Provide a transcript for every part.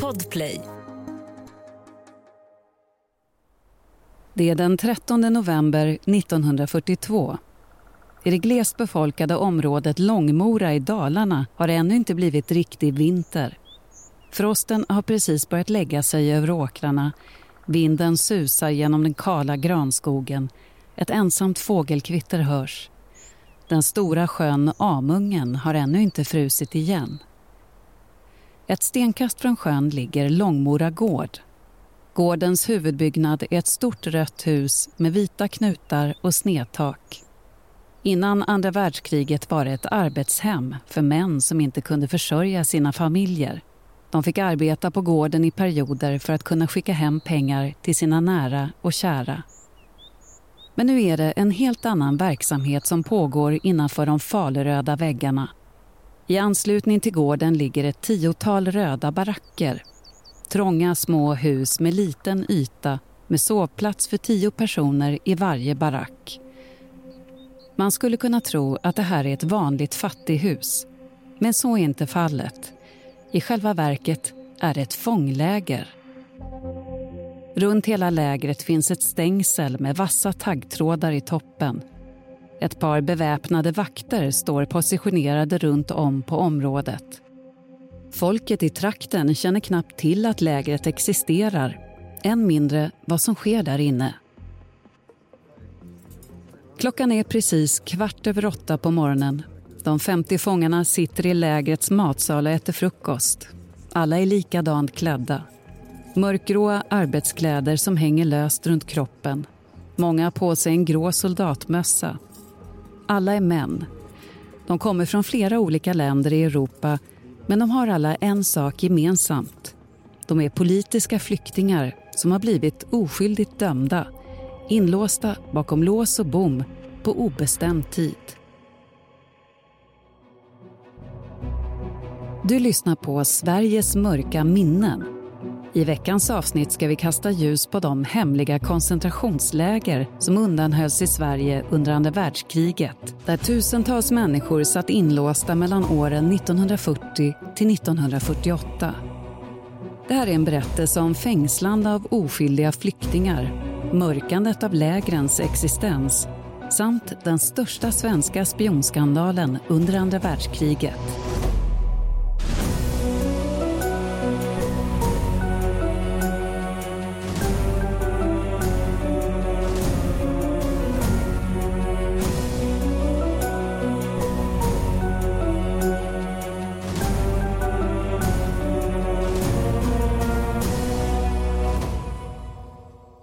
Podplay. Det är den 13 november 1942. I det glest befolkade området Långmora i Dalarna har det ännu inte blivit riktig vinter. Frosten har precis börjat lägga sig över åkrarna. Vinden susar genom den kala granskogen. Ett ensamt fågelkvitter hörs. Den stora sjön Amungen har ännu inte frusit igen. Ett stenkast från sjön ligger Långmora gård. Gårdens huvudbyggnad är ett stort rött hus med vita knutar och snedtak. Innan andra världskriget var det ett arbetshem för män som inte kunde försörja sina familjer. De fick arbeta på gården i perioder för att kunna skicka hem pengar till sina nära och kära. Men nu är det en helt annan verksamhet som pågår innanför de faluröda väggarna. I anslutning till gården ligger ett tiotal röda baracker. Trånga små hus med liten yta med sovplats för tio personer i varje barack. Man skulle kunna tro att det här är ett vanligt fattighus. Men så är inte fallet. I själva verket är det ett fångläger. Runt hela lägret finns ett stängsel med vassa taggtrådar i toppen. Ett par beväpnade vakter står positionerade runt om på området. Folket i trakten känner knappt till att lägret existerar, än mindre vad som sker där inne. Klockan är precis kvart över åtta på morgonen. De 50 fångarna sitter i lägrets matsal och äter frukost. Alla är likadant klädda. Mörkgråa arbetskläder som hänger löst runt kroppen. Många har på sig en grå soldatmössa. Alla är män. De kommer från flera olika länder i Europa men de har alla en sak gemensamt. De är politiska flyktingar som har blivit oskyldigt dömda inlåsta bakom lås och bom på obestämd tid. Du lyssnar på Sveriges mörka minnen. I veckans avsnitt ska vi kasta ljus på de hemliga koncentrationsläger som undanhölls i Sverige under andra världskriget där tusentals människor satt inlåsta mellan åren 1940 till 1948. Det här är en berättelse om fängslande av oskyldiga flyktingar mörkandet av lägrens existens samt den största svenska spionskandalen under andra världskriget.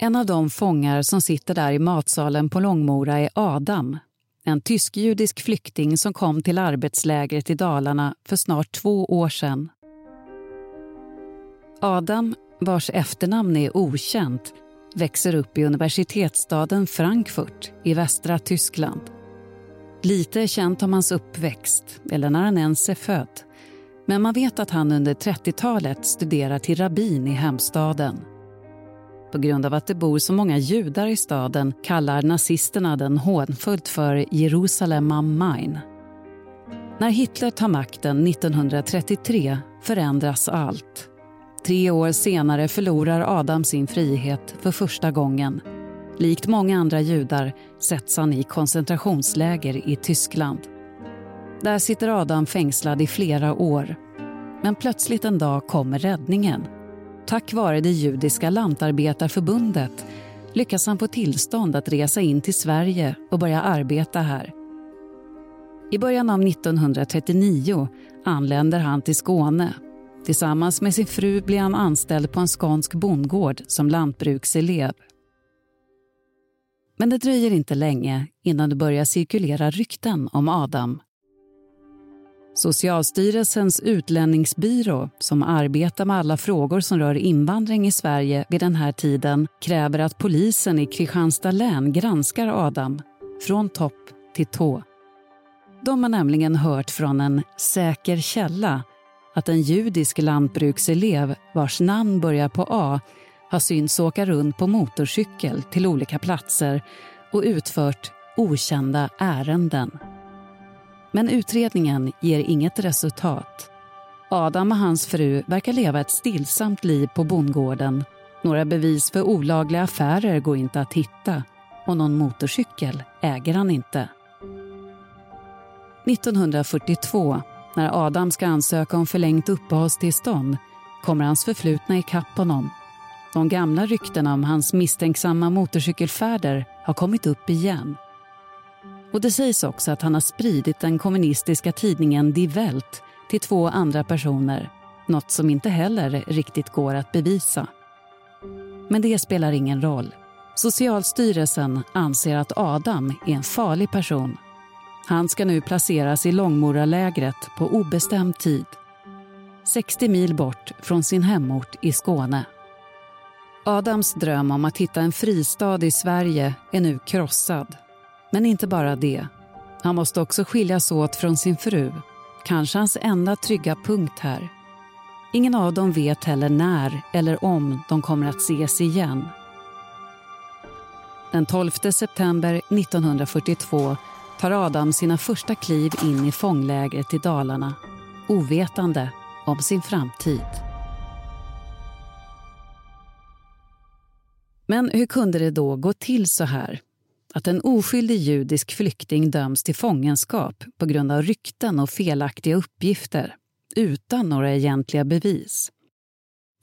En av de fångar som sitter där i matsalen på Långmora är Adam. En tysk-judisk flykting som kom till arbetslägret i Dalarna för snart två år sedan. Adam, vars efternamn är okänt, växer upp i universitetsstaden Frankfurt i västra Tyskland. Lite är känt om hans uppväxt, eller när han ens är född. Men man vet att han under 30-talet studerar till rabbin i hemstaden. På grund av att det bor så många judar i staden kallar nazisterna den hånfullt för Jerusalem am Main. När Hitler tar makten 1933 förändras allt. Tre år senare förlorar Adam sin frihet för första gången. Likt många andra judar sätts han i koncentrationsläger i Tyskland. Där sitter Adam fängslad i flera år. Men plötsligt en dag kommer räddningen Tack vare det judiska lantarbetarförbundet lyckas han få tillstånd att resa in till Sverige och börja arbeta här. I början av 1939 anländer han till Skåne. Tillsammans med sin fru blir han anställd på en skånsk bondgård som lantbrukselev. Men det dröjer inte länge innan det börjar cirkulera rykten om Adam. Socialstyrelsens utlänningsbyrå, som arbetar med alla frågor som rör invandring i Sverige vid den här tiden, kräver att polisen i Kristianstad län granskar Adam från topp till tå. De har nämligen hört från en säker källa att en judisk lantbrukselev vars namn börjar på A har synts åka runt på motorcykel till olika platser och utfört okända ärenden. Men utredningen ger inget resultat. Adam och hans fru verkar leva ett stillsamt liv på bondgården. Några bevis för olagliga affärer går inte att hitta och någon motorcykel äger han inte. 1942, när Adam ska ansöka om förlängt uppehållstillstånd kommer hans förflutna ikapp honom. De gamla ryktena om hans misstänksamma motorcykelfärder har kommit upp igen. Och det sägs också att han har spridit den kommunistiska tidningen Die Welt till två andra personer. Något som inte heller riktigt går att bevisa. Men det spelar ingen roll. Socialstyrelsen anser att Adam är en farlig person. Han ska nu placeras i Långmoralägret på obestämd tid. 60 mil bort från sin hemort i Skåne. Adams dröm om att hitta en fristad i Sverige är nu krossad. Men inte bara det. Han måste också skiljas åt från sin fru. Kanske hans enda trygga punkt här. Ingen av dem vet heller när eller om de kommer att ses igen. Den 12 september 1942 tar Adam sina första kliv in i fånglägret i Dalarna ovetande om sin framtid. Men hur kunde det då gå till så här? Att en oskyldig judisk flykting döms till fångenskap på grund av rykten och felaktiga uppgifter utan några egentliga bevis.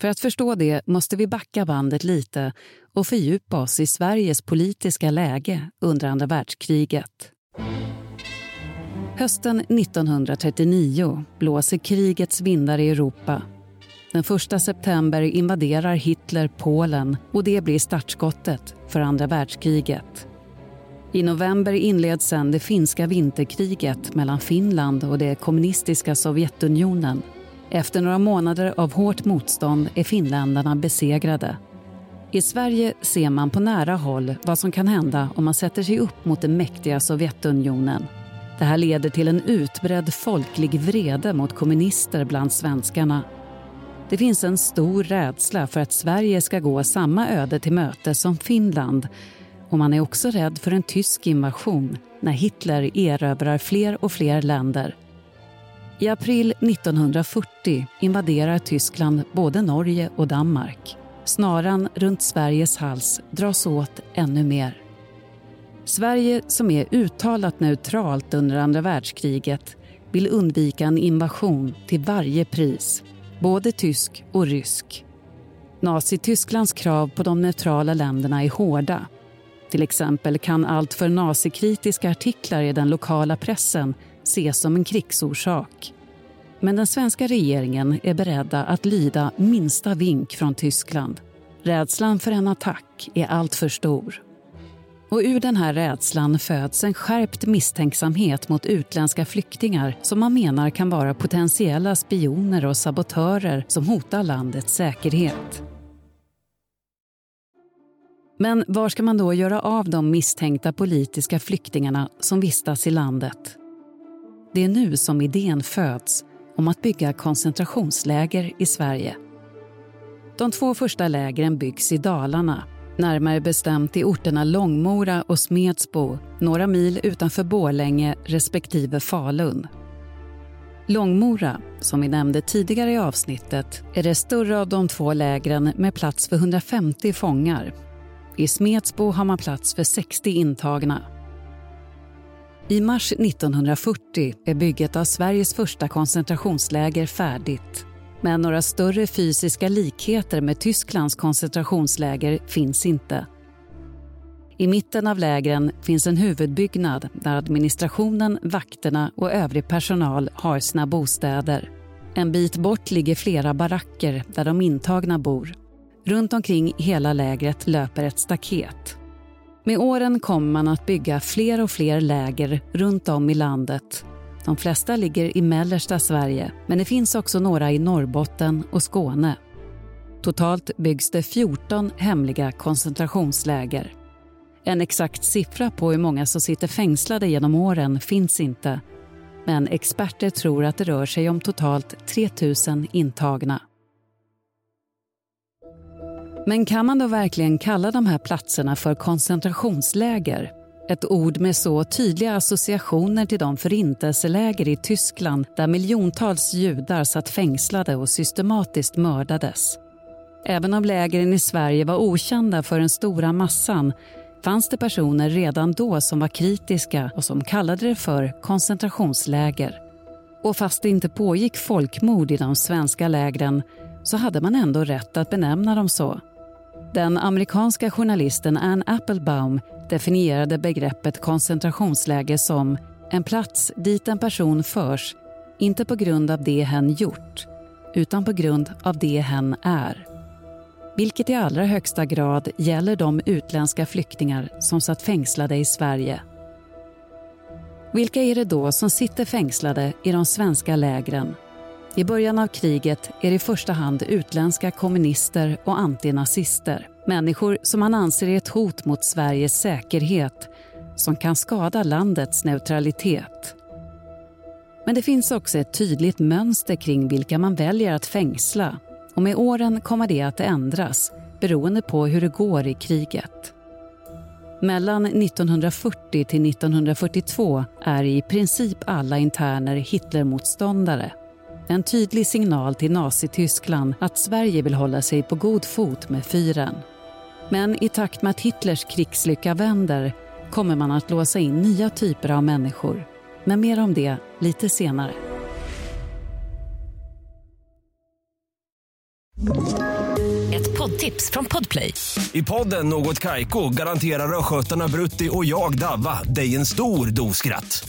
För att förstå det måste vi backa bandet lite och fördjupa oss i Sveriges politiska läge under andra världskriget. Hösten 1939 blåser krigets vindar i Europa. Den 1 september invaderar Hitler Polen och det blir startskottet för andra världskriget. I november inleds sedan det finska vinterkriget mellan Finland och det kommunistiska Sovjetunionen. Efter några månader av hårt motstånd är finländarna besegrade. I Sverige ser man på nära håll vad som kan hända om man sätter sig upp mot det mäktiga Sovjetunionen. Det här leder till en utbredd folklig vrede mot kommunister bland svenskarna. Det finns en stor rädsla för att Sverige ska gå samma öde till möte som Finland och man är också rädd för en tysk invasion när Hitler erövrar fler och fler länder. I april 1940 invaderar Tyskland både Norge och Danmark. Snaran runt Sveriges hals dras åt ännu mer. Sverige, som är uttalat neutralt under andra världskriget vill undvika en invasion till varje pris, både tysk och rysk. Nazitysklands krav på de neutrala länderna är hårda. Till exempel kan allt för nazikritiska artiklar i den lokala pressen ses som en krigsorsak. Men den svenska regeringen är beredda att lyda minsta vink från Tyskland. Rädslan för en attack är alltför stor. Och ur den här rädslan föds en skärpt misstänksamhet mot utländska flyktingar som man menar kan vara potentiella spioner och sabotörer som hotar landets säkerhet. Men var ska man då göra av de misstänkta politiska flyktingarna som vistas i landet? Det är nu som idén föds om att bygga koncentrationsläger i Sverige. De två första lägren byggs i Dalarna närmare bestämt i orterna Långmora och Smedsbo några mil utanför Borlänge respektive Falun. Långmora, som vi nämnde tidigare i avsnittet, är det större av de två lägren med plats för 150 fångar. I Smedsbo har man plats för 60 intagna. I mars 1940 är bygget av Sveriges första koncentrationsläger färdigt men några större fysiska likheter med Tysklands koncentrationsläger finns inte. I mitten av lägren finns en huvudbyggnad där administrationen, vakterna och övrig personal har sina bostäder. En bit bort ligger flera baracker där de intagna bor. Runt omkring hela lägret löper ett staket. Med åren kommer man att bygga fler och fler läger runt om i landet de flesta ligger i mellersta Sverige, men det finns också några i Norrbotten och Skåne. Totalt byggs det 14 hemliga koncentrationsläger. En exakt siffra på hur många som sitter fängslade genom åren finns inte. Men experter tror att det rör sig om totalt 3 000 intagna. Men kan man då verkligen kalla de här platserna för koncentrationsläger? Ett ord med så tydliga associationer till de förintelseläger i Tyskland där miljontals judar satt fängslade och systematiskt mördades. Även om lägren i Sverige var okända för den stora massan fanns det personer redan då som var kritiska och som kallade det för koncentrationsläger. Och fast det inte pågick folkmord i de svenska lägren så hade man ändå rätt att benämna dem så. Den amerikanska journalisten Anne Applebaum definierade begreppet koncentrationsläger som en plats dit en person förs inte på grund av det hen gjort utan på grund av det hen är. Vilket i allra högsta grad gäller de utländska flyktingar som satt fängslade i Sverige. Vilka är det då som sitter fängslade i de svenska lägren? I början av kriget är det i första hand utländska kommunister och antinazister. Människor som man anser är ett hot mot Sveriges säkerhet som kan skada landets neutralitet. Men det finns också ett tydligt mönster kring vilka man väljer att fängsla och med åren kommer det att ändras beroende på hur det går i kriget. Mellan 1940 till 1942 är i princip alla interner Hitlermotståndare en tydlig signal till Nazityskland att Sverige vill hålla sig på god fot med fyren. Men i takt med att Hitlers krigslycka vänder kommer man att låsa in nya typer av människor. Men mer om det lite senare. Ett poddtips från Podplay. I podden Något Kaiko garanterar östgötarna Brutti och jag, Davva, dig en stor dos skratt.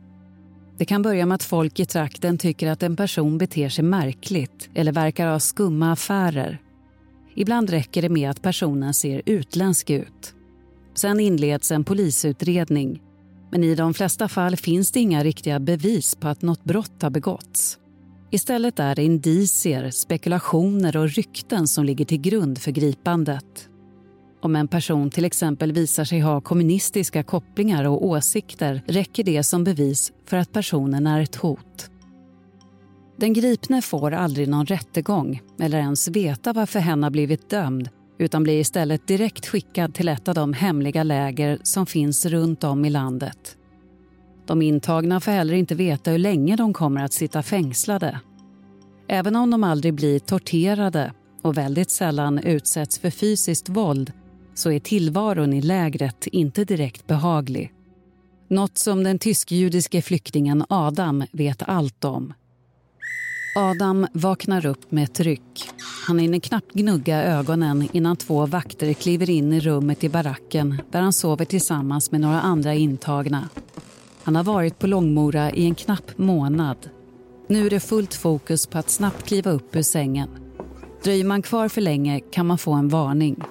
Det kan börja med att folk i trakten tycker att en person beter sig märkligt eller verkar ha skumma affärer. Ibland räcker det med att personen ser utländsk ut. Sen inleds en polisutredning men i de flesta fall finns det inga riktiga bevis på att något brott har begåtts. Istället är det indicier, spekulationer och rykten som ligger till grund för gripandet. Om en person till exempel visar sig ha kommunistiska kopplingar och åsikter räcker det som bevis för att personen är ett hot. Den gripne får aldrig någon rättegång eller ens veta varför hen har blivit dömd utan blir istället direkt skickad till ett av de hemliga läger som finns runt om i landet. De intagna får heller inte veta hur länge de kommer att sitta fängslade. Även om de aldrig blir torterade och väldigt sällan utsätts för fysiskt våld så är tillvaron i lägret inte direkt behaglig. Något som den tysk-judiske flyktingen Adam vet allt om. Adam vaknar upp med ett ryck. Han hinner knappt gnugga ögonen innan två vakter kliver in i rummet i baracken där han sover tillsammans med några andra intagna. Han har varit på Långmora i en knapp månad. Nu är det fullt fokus på att snabbt kliva upp ur sängen. Dröjer man kvar för länge kan man få en varning.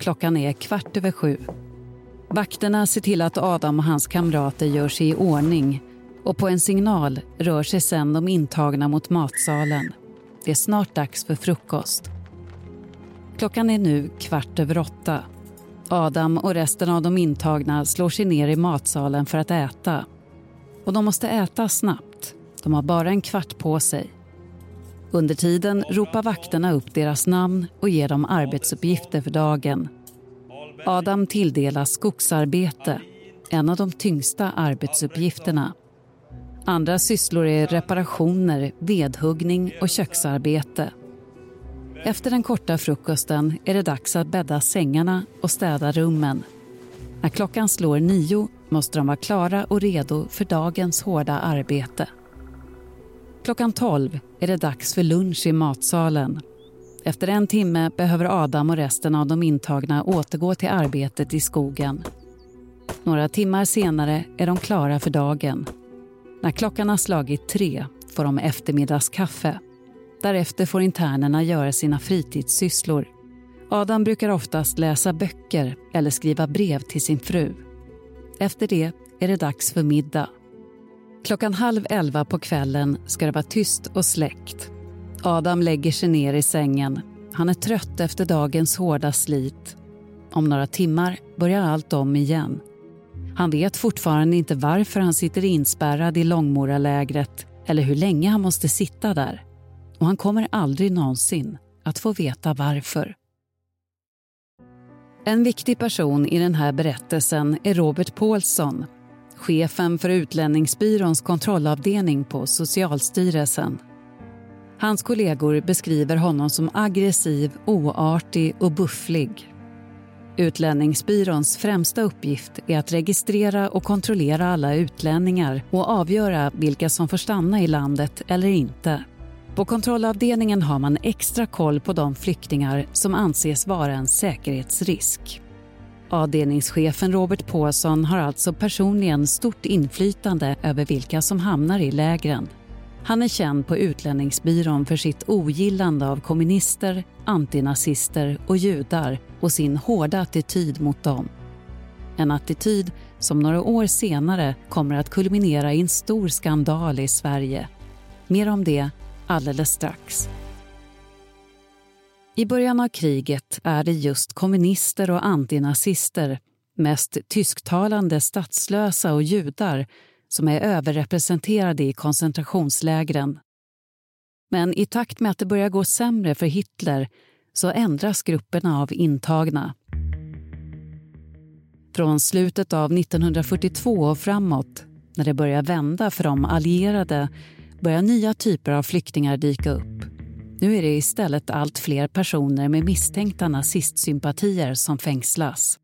Klockan är kvart över sju. Vakterna ser till att Adam och hans kamrater gör sig i ordning och på en signal rör sig sedan de intagna mot matsalen. Det är snart dags för frukost. Klockan är nu kvart över åtta. Adam och resten av de intagna slår sig ner i matsalen för att äta. Och de måste äta snabbt. De har bara en kvart på sig. Under tiden ropar vakterna upp deras namn och ger dem arbetsuppgifter för dagen. Adam tilldelas skogsarbete, en av de tyngsta arbetsuppgifterna. Andra sysslor är reparationer, vedhuggning och köksarbete. Efter den korta frukosten är det dags att bädda sängarna och städa rummen. När klockan slår nio måste de vara klara och redo för dagens hårda arbete. Klockan 12 är det dags för lunch i matsalen. Efter en timme behöver Adam och resten av de intagna återgå till arbetet i skogen. Några timmar senare är de klara för dagen. När klockan har slagit tre får de eftermiddagskaffe. Därefter får internerna göra sina fritidssysslor. Adam brukar oftast läsa böcker eller skriva brev till sin fru. Efter det är det dags för middag. Klockan halv elva på kvällen ska det vara tyst och släckt. Adam lägger sig ner i sängen. Han är trött efter dagens hårda slit. Om några timmar börjar allt om igen. Han vet fortfarande inte varför han sitter inspärrad i Långmoralägret eller hur länge han måste sitta där. Och han kommer aldrig någonsin att få veta varför. En viktig person i den här berättelsen är Robert Paulsson chefen för Utlänningsbyråns kontrollavdelning på Socialstyrelsen. Hans kollegor beskriver honom som aggressiv, oartig och bufflig. Utlänningsbyråns främsta uppgift är att registrera och kontrollera alla utlänningar och avgöra vilka som får stanna i landet eller inte. På kontrollavdelningen har man extra koll på de flyktingar som anses vara en säkerhetsrisk. Avdelningschefen Robert Påsson har alltså personligen stort inflytande över vilka som hamnar i lägren. Han är känd på Utlänningsbyrån för sitt ogillande av kommunister, antinazister och judar och sin hårda attityd mot dem. En attityd som några år senare kommer att kulminera i en stor skandal i Sverige. Mer om det alldeles strax. I början av kriget är det just kommunister och antinazister, mest tysktalande statslösa och judar som är överrepresenterade i koncentrationslägren. Men i takt med att det börjar gå sämre för Hitler så ändras grupperna av intagna. Från slutet av 1942 och framåt, när det börjar vända för de allierade, börjar nya typer av flyktingar dyka upp. Nu är det istället allt fler personer med misstänkta nazistsympatier som fängslas.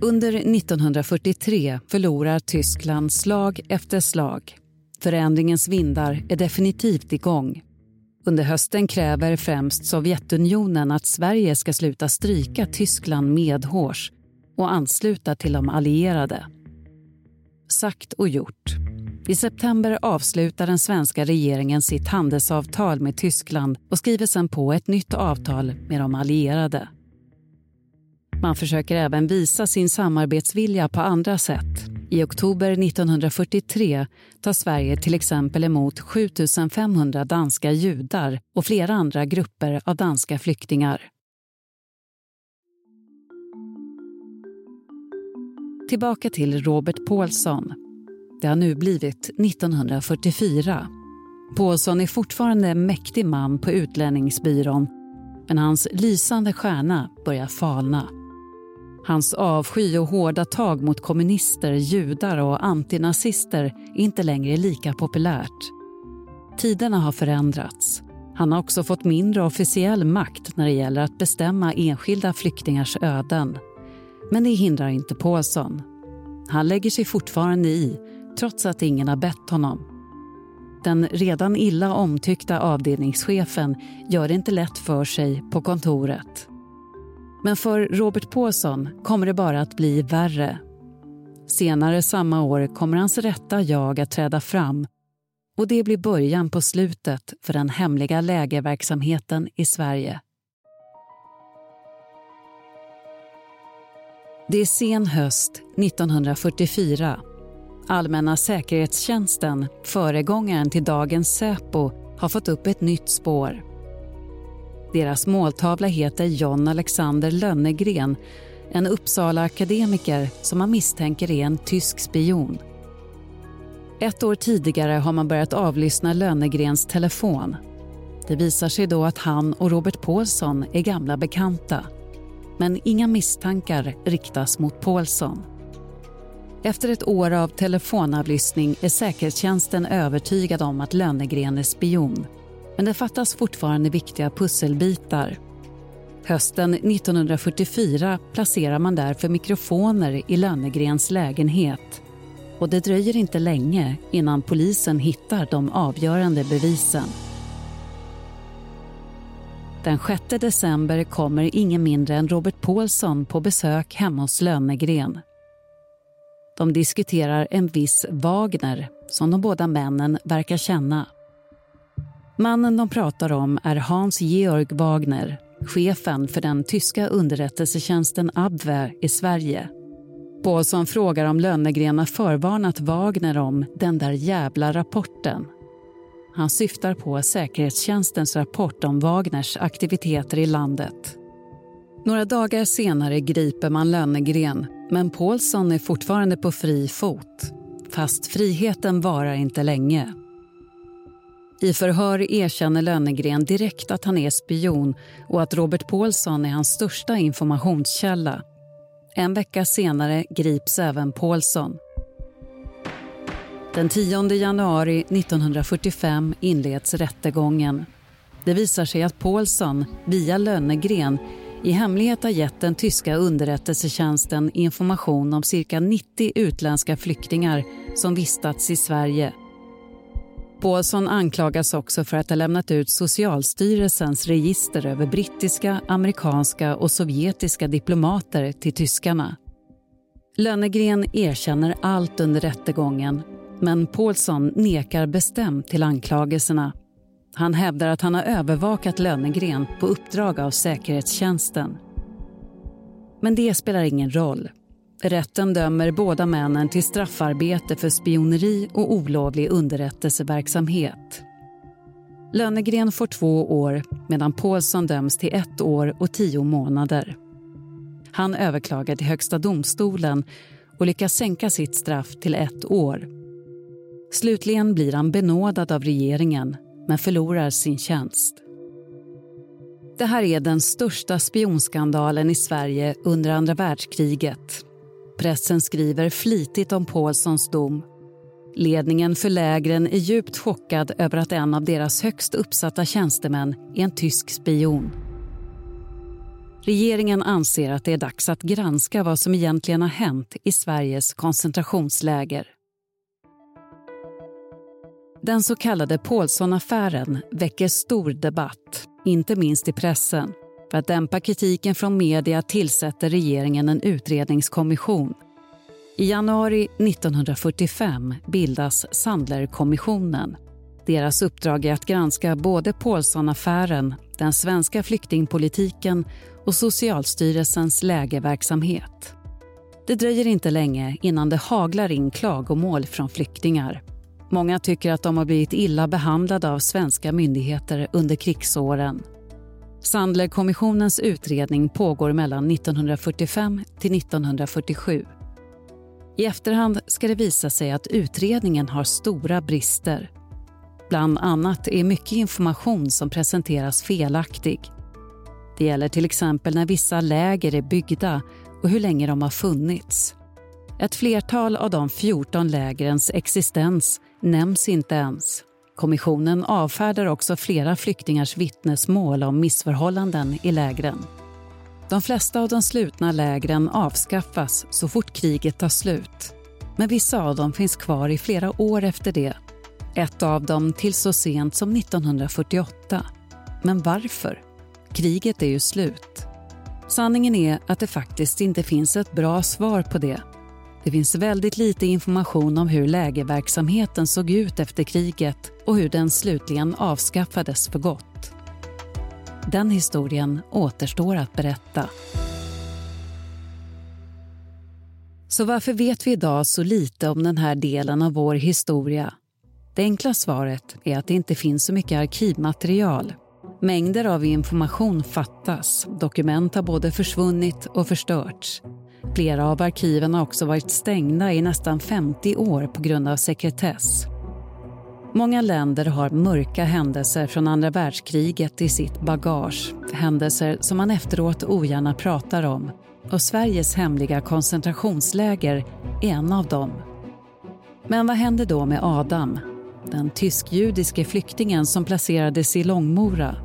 Under 1943 förlorar Tyskland slag efter slag. Förändringens vindar är definitivt igång. Under hösten kräver främst Sovjetunionen att Sverige ska sluta stryka Tyskland medhårs och ansluta till de allierade. Sagt och gjort. I september avslutar den svenska regeringen sitt handelsavtal med Tyskland och skriver sedan på ett nytt avtal med de allierade. Man försöker även visa sin samarbetsvilja på andra sätt. I oktober 1943 tar Sverige till exempel emot 7 500 danska judar och flera andra grupper av danska flyktingar. Tillbaka till Robert Paulsson det har nu blivit 1944. Påsson är fortfarande en mäktig man på Utlänningsbyrån men hans lysande stjärna börjar falna. Hans avsky och hårda tag mot kommunister, judar och antinazister är inte längre lika populärt. Tiderna har förändrats. Han har också fått mindre officiell makt när det gäller att bestämma enskilda flyktingars öden. Men det hindrar inte Påsson. Han lägger sig fortfarande i trots att ingen har bett honom. Den redan illa omtyckta avdelningschefen gör det inte lätt för sig på kontoret. Men för Robert Påsson kommer det bara att bli värre. Senare samma år kommer hans rätta jag att träda fram och det blir början på slutet för den hemliga lägerverksamheten i Sverige. Det är sen höst 1944 Allmänna säkerhetstjänsten, föregångaren till dagens Säpo, har fått upp ett nytt spår. Deras måltavla heter John Alexander Lönnegren en Uppsala-akademiker som man misstänker är en tysk spion. Ett år tidigare har man börjat avlyssna Lönnegrens telefon. Det visar sig då att han och Robert Paulsson är gamla bekanta. Men inga misstankar riktas mot Paulsson. Efter ett år av telefonavlyssning är säkerhetstjänsten övertygad om att Lönnegren är spion. Men det fattas fortfarande viktiga pusselbitar. Hösten 1944 placerar man därför mikrofoner i Lönnegrens lägenhet. Och det dröjer inte länge innan polisen hittar de avgörande bevisen. Den 6 december kommer ingen mindre än Robert Paulsson på besök hemma hos Lönnegren. De diskuterar en viss Wagner som de båda männen verkar känna. Mannen de pratar om är Hans-Georg Wagner chefen för den tyska underrättelsetjänsten Abwehr i Sverige. Paulsson frågar om Lönnegren har förvarnat Wagner om den där jävla rapporten. Han syftar på säkerhetstjänstens rapport om Wagners aktiviteter i landet. Några dagar senare griper man Lönnegren men Paulsson är fortfarande på fri fot. Fast friheten varar inte länge. I förhör erkänner Lönnegren direkt att han är spion och att Robert Paulsson är hans största informationskälla. En vecka senare grips även Paulsson. Den 10 januari 1945 inleds rättegången. Det visar sig att Paulsson, via Lönnegren i hemlighet har gett den tyska underrättelsetjänsten information om cirka 90 utländska flyktingar som vistats i Sverige. Paulsson anklagas också för att ha lämnat ut Socialstyrelsens register över brittiska, amerikanska och sovjetiska diplomater till tyskarna. Lönnegren erkänner allt under rättegången men Paulsson nekar bestämt till anklagelserna han hävdar att han har övervakat Lönnegren på uppdrag av säkerhetstjänsten. Men det spelar ingen roll. Rätten dömer båda männen till straffarbete för spioneri och olovlig underrättelseverksamhet. Lönnegren får två år medan Paulsson döms till ett år och tio månader. Han överklagar till Högsta domstolen och lyckas sänka sitt straff till ett år. Slutligen blir han benådad av regeringen men förlorar sin tjänst. Det här är den största spionskandalen i Sverige under andra världskriget. Pressen skriver flitigt om Paulssons dom. Ledningen för lägren är djupt chockad över att en av deras högst uppsatta tjänstemän är en tysk spion. Regeringen anser att det är dags att granska vad som egentligen har hänt i Sveriges koncentrationsläger. Den så kallade Paulsson-affären väcker stor debatt, inte minst i pressen. För att dämpa kritiken från media tillsätter regeringen en utredningskommission. I januari 1945 bildas Sandlerkommissionen. Deras uppdrag är att granska både Paulsson-affären den svenska flyktingpolitiken och Socialstyrelsens lägerverksamhet. Det dröjer inte länge innan det haglar in klagomål från flyktingar. Många tycker att de har blivit illa behandlade av svenska myndigheter under krigsåren. Sandlerkommissionens utredning pågår mellan 1945 till 1947. I efterhand ska det visa sig att utredningen har stora brister. Bland annat är mycket information som presenteras felaktig. Det gäller till exempel när vissa läger är byggda och hur länge de har funnits. Ett flertal av de 14 lägrens existens nämns inte ens. Kommissionen avfärdar också flera flyktingars vittnesmål om missförhållanden i lägren. De flesta av de slutna lägren avskaffas så fort kriget tar slut. Men vissa av dem finns kvar i flera år efter det. Ett av dem till så sent som 1948. Men varför? Kriget är ju slut. Sanningen är att det faktiskt inte finns ett bra svar på det. Det finns väldigt lite information om hur lägerverksamheten såg ut efter kriget och hur den slutligen avskaffades för gott. Den historien återstår att berätta. Så varför vet vi idag så lite om den här delen av vår historia? Det enkla svaret är att det inte finns så mycket arkivmaterial. Mängder av information fattas. Dokument har både försvunnit och förstörts. Flera av arkiven har också varit stängda i nästan 50 år på grund av sekretess. Många länder har mörka händelser från andra världskriget i sitt bagage. Händelser som man efteråt ogärna pratar om. Och Sveriges hemliga koncentrationsläger är en av dem. Men vad hände då med Adam? Den tysk-judiske flyktingen som placerades i Långmora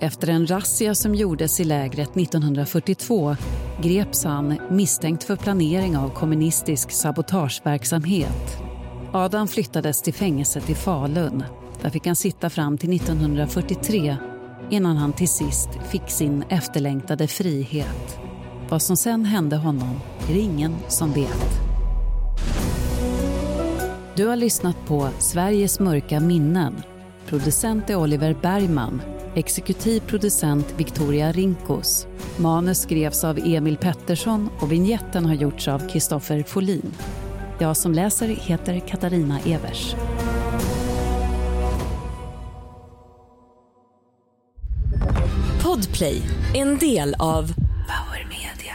efter en razzia som gjordes i lägret 1942 greps han misstänkt för planering av kommunistisk sabotageverksamhet. Adam flyttades till fängelset i Falun. Där fick han sitta fram till 1943 innan han till sist fick sin efterlängtade frihet. Vad som sen hände honom är det ingen som vet. Du har lyssnat på Sveriges mörka minnen. Producent är Oliver Bergman Exekutiv producent Victoria Rinkos. Manus skrevs av Emil Pettersson och vignetten har gjorts av Kristoffer Folin. Jag som läser heter Katarina Evers. Podplay, en del av Power Media.